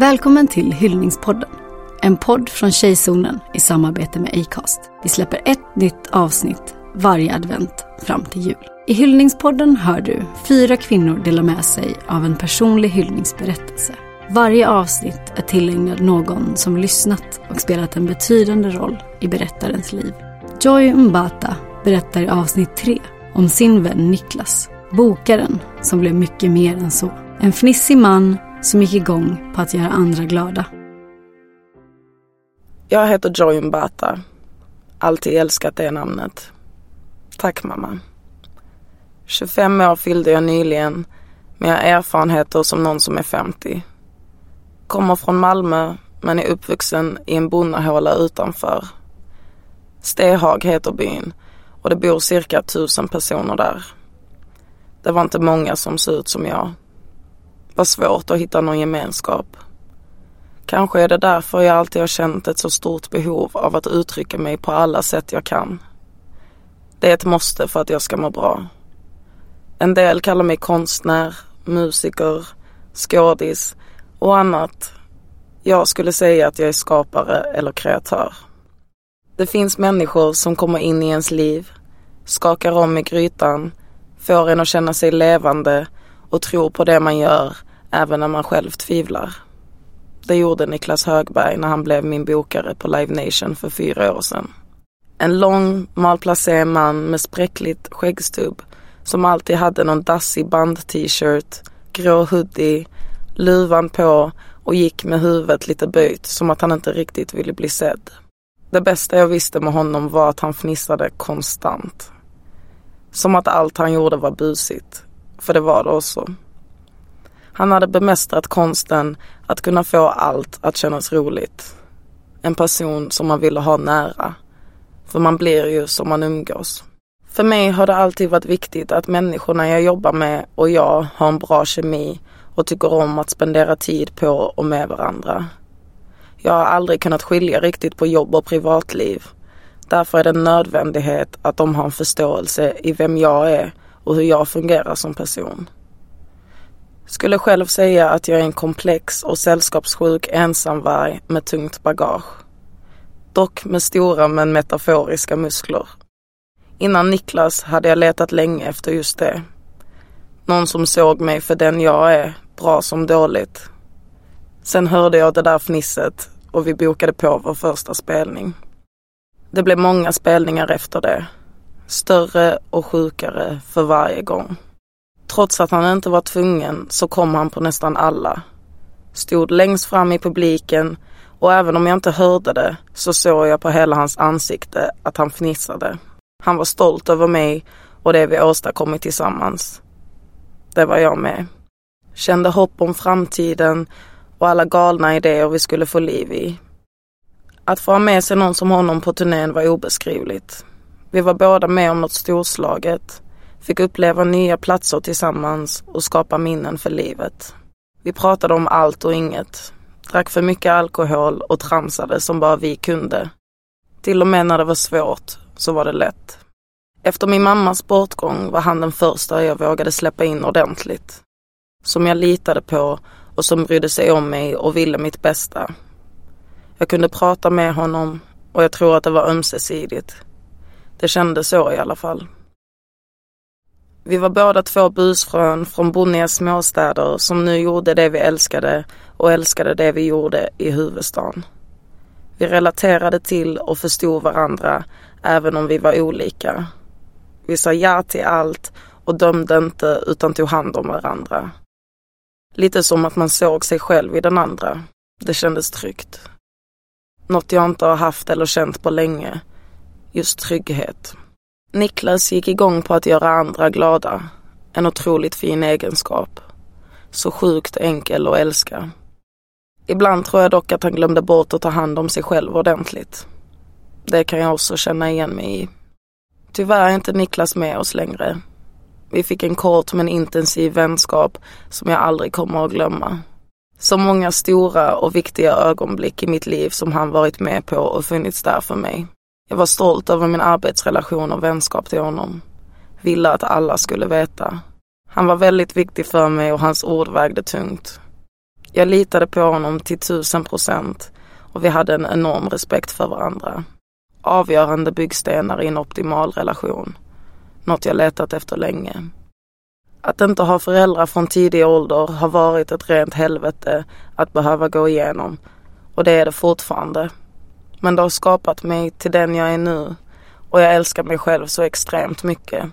Välkommen till Hyllningspodden. En podd från Tjejzonen i samarbete med Acast. Vi släpper ett nytt avsnitt varje advent fram till jul. I Hyllningspodden hör du fyra kvinnor dela med sig av en personlig hyllningsberättelse. Varje avsnitt är tillägnad någon som lyssnat och spelat en betydande roll i berättarens liv. Joy Mbata berättar i avsnitt tre om sin vän Niklas, bokaren som blev mycket mer än så. En fnissig man som gick igång på att göra andra glada. Jag heter Joy Mbata. Alltid älskat det namnet. Tack mamma. 25 år fyllde jag nyligen, men jag har erfarenheter som någon som är 50. Kommer från Malmö, men är uppvuxen i en bonnahåla utanför. Stehag heter byn och det bor cirka tusen personer där. Det var inte många som såg ut som jag. Var svårt att hitta någon gemenskap. Kanske är det därför jag alltid har känt ett så stort behov av att uttrycka mig på alla sätt jag kan. Det är ett måste för att jag ska må bra. En del kallar mig konstnär, musiker, skådis och annat. Jag skulle säga att jag är skapare eller kreatör. Det finns människor som kommer in i ens liv, skakar om i grytan, får en att känna sig levande och tror på det man gör även när man själv tvivlar. Det gjorde Niklas Högberg när han blev min bokare på Live Nation för fyra år sedan. En lång, malplacé man med spräckligt skäggstubb som alltid hade någon dassig band-t-shirt, grå hoodie, luvan på och gick med huvudet lite böjt som att han inte riktigt ville bli sedd. Det bästa jag visste med honom var att han fnissade konstant. Som att allt han gjorde var busigt. För det var det också. Han hade bemästrat konsten att kunna få allt att kännas roligt. En person som man ville ha nära. För man blir ju som man umgås. För mig har det alltid varit viktigt att människorna jag jobbar med och jag har en bra kemi och tycker om att spendera tid på och med varandra. Jag har aldrig kunnat skilja riktigt på jobb och privatliv. Därför är det en nödvändighet att de har en förståelse i vem jag är och hur jag fungerar som person. Skulle själv säga att jag är en komplex och sällskapssjuk ensamvarg med tungt bagage. Dock med stora men metaforiska muskler. Innan Niklas hade jag letat länge efter just det. Någon som såg mig för den jag är, bra som dåligt. Sen hörde jag det där fnisset och vi bokade på vår första spelning. Det blev många spelningar efter det. Större och sjukare för varje gång. Trots att han inte var tvungen så kom han på nästan alla. Stod längst fram i publiken och även om jag inte hörde det så såg jag på hela hans ansikte att han fnissade. Han var stolt över mig och det vi åstadkommit tillsammans. Det var jag med. Kände hopp om framtiden och alla galna idéer vi skulle få liv i. Att få ha med sig någon som honom på turnén var obeskrivligt. Vi var båda med om något storslaget, fick uppleva nya platser tillsammans och skapa minnen för livet. Vi pratade om allt och inget, drack för mycket alkohol och tramsade som bara vi kunde. Till och med när det var svårt så var det lätt. Efter min mammas bortgång var han den första jag vågade släppa in ordentligt. Som jag litade på och som brydde sig om mig och ville mitt bästa. Jag kunde prata med honom och jag tror att det var ömsesidigt. Det kändes så i alla fall. Vi var båda två busfrön från bonniga småstäder som nu gjorde det vi älskade och älskade det vi gjorde i huvudstaden. Vi relaterade till och förstod varandra även om vi var olika. Vi sa ja till allt och dömde inte utan tog hand om varandra. Lite som att man såg sig själv i den andra. Det kändes tryggt. Något jag inte har haft eller känt på länge. Just trygghet. Niklas gick igång på att göra andra glada. En otroligt fin egenskap. Så sjukt enkel att älska. Ibland tror jag dock att han glömde bort att ta hand om sig själv ordentligt. Det kan jag också känna igen mig i. Tyvärr är inte Niklas med oss längre. Vi fick en kort men intensiv vänskap som jag aldrig kommer att glömma. Så många stora och viktiga ögonblick i mitt liv som han varit med på och funnits där för mig. Jag var stolt över min arbetsrelation och vänskap till honom. Ville att alla skulle veta. Han var väldigt viktig för mig och hans ord vägde tungt. Jag litade på honom till tusen procent och vi hade en enorm respekt för varandra. Avgörande byggstenar i en optimal relation. Något jag letat efter länge. Att inte ha föräldrar från tidig ålder har varit ett rent helvete att behöva gå igenom och det är det fortfarande. Men det har skapat mig till den jag är nu och jag älskar mig själv så extremt mycket.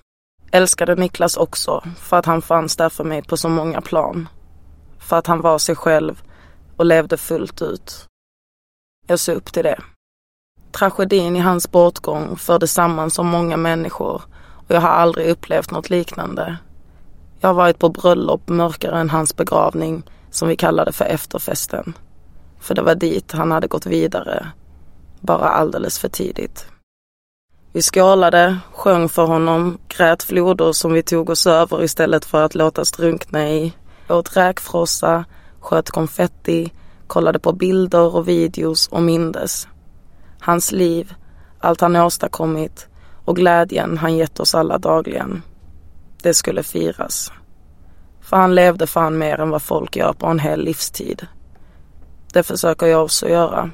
Älskade Niklas också för att han fanns där för mig på så många plan. För att han var sig själv och levde fullt ut. Jag såg upp till det. Tragedin i hans bortgång förde samman så många människor och jag har aldrig upplevt något liknande. Jag har varit på bröllop mörkare än hans begravning som vi kallade för efterfesten. För det var dit han hade gått vidare, bara alldeles för tidigt. Vi skålade, sjöng för honom, grät floder som vi tog oss över istället för att låta drunkna i, åt räkfrossa, sköt konfetti, kollade på bilder och videos och mindes. Hans liv, allt han åstadkommit och glädjen han gett oss alla dagligen. Det skulle firas. För han levde fan mer än vad folk gör på en hel livstid. Det försöker jag också göra.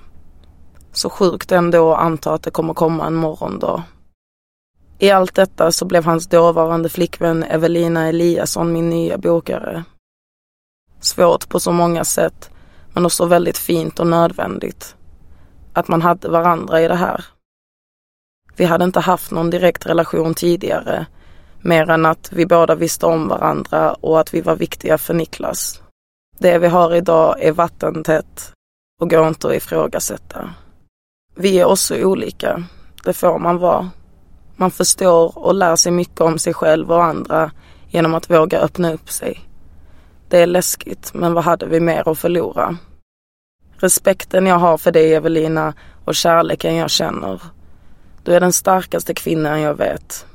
Så sjukt ändå att anta att det kommer komma en morgondag. I allt detta så blev hans dåvarande flickvän Evelina Eliasson min nya bokare. Svårt på så många sätt, men också väldigt fint och nödvändigt. Att man hade varandra i det här. Vi hade inte haft någon direkt relation tidigare, mer än att vi båda visste om varandra och att vi var viktiga för Niklas. Det vi har idag är vattentätt och går inte att ifrågasätta. Vi är också olika, det får man vara. Man förstår och lär sig mycket om sig själv och andra genom att våga öppna upp sig. Det är läskigt, men vad hade vi mer att förlora? Respekten jag har för dig Evelina och kärleken jag känner. Du är den starkaste kvinnan jag vet.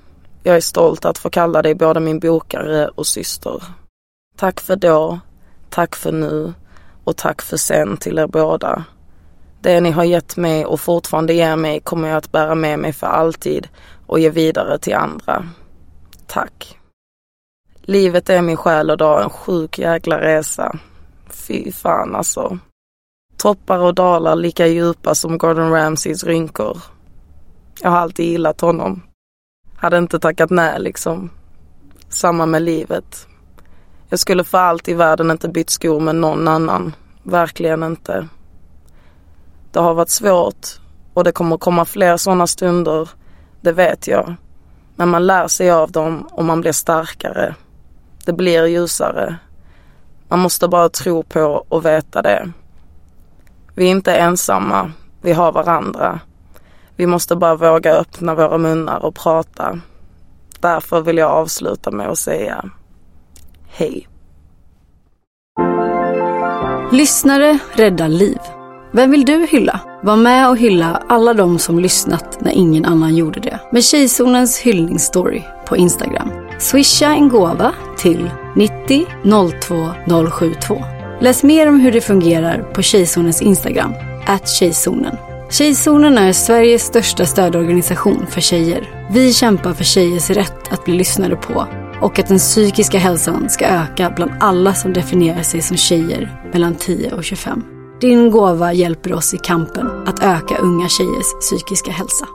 Jag är stolt att få kalla dig både min bokare och syster. Tack för då, tack för nu och tack för sen till er båda. Det ni har gett mig och fortfarande ger mig kommer jag att bära med mig för alltid och ge vidare till andra. Tack. Livet är min själ och dag en sjuk jäkla resa. Fy fan alltså. Toppar och dalar lika djupa som Gordon Ramsays rynkor. Jag har alltid gillat honom. Hade inte tackat nej liksom. Samma med livet. Jag skulle för allt i världen inte bytt skor med någon annan. Verkligen inte. Det har varit svårt och det kommer komma fler sådana stunder. Det vet jag. Men man lär sig av dem och man blir starkare. Det blir ljusare. Man måste bara tro på och veta det. Vi är inte ensamma. Vi har varandra. Vi måste bara våga öppna våra munnar och prata. Därför vill jag avsluta med att säga hej. Lyssnare räddar liv. Vem vill du hylla? Var med och hylla alla de som lyssnat när ingen annan gjorde det. Med Tjejzonens hyllningsstory på Instagram. Swisha en gåva till 90 02 072. Läs mer om hur det fungerar på Tjejzonens Instagram, at Tjejzonen. Tjejzonen är Sveriges största stödorganisation för tjejer. Vi kämpar för tjejers rätt att bli lyssnade på och att den psykiska hälsan ska öka bland alla som definierar sig som tjejer mellan 10 och 25. Din gåva hjälper oss i kampen att öka unga tjejers psykiska hälsa.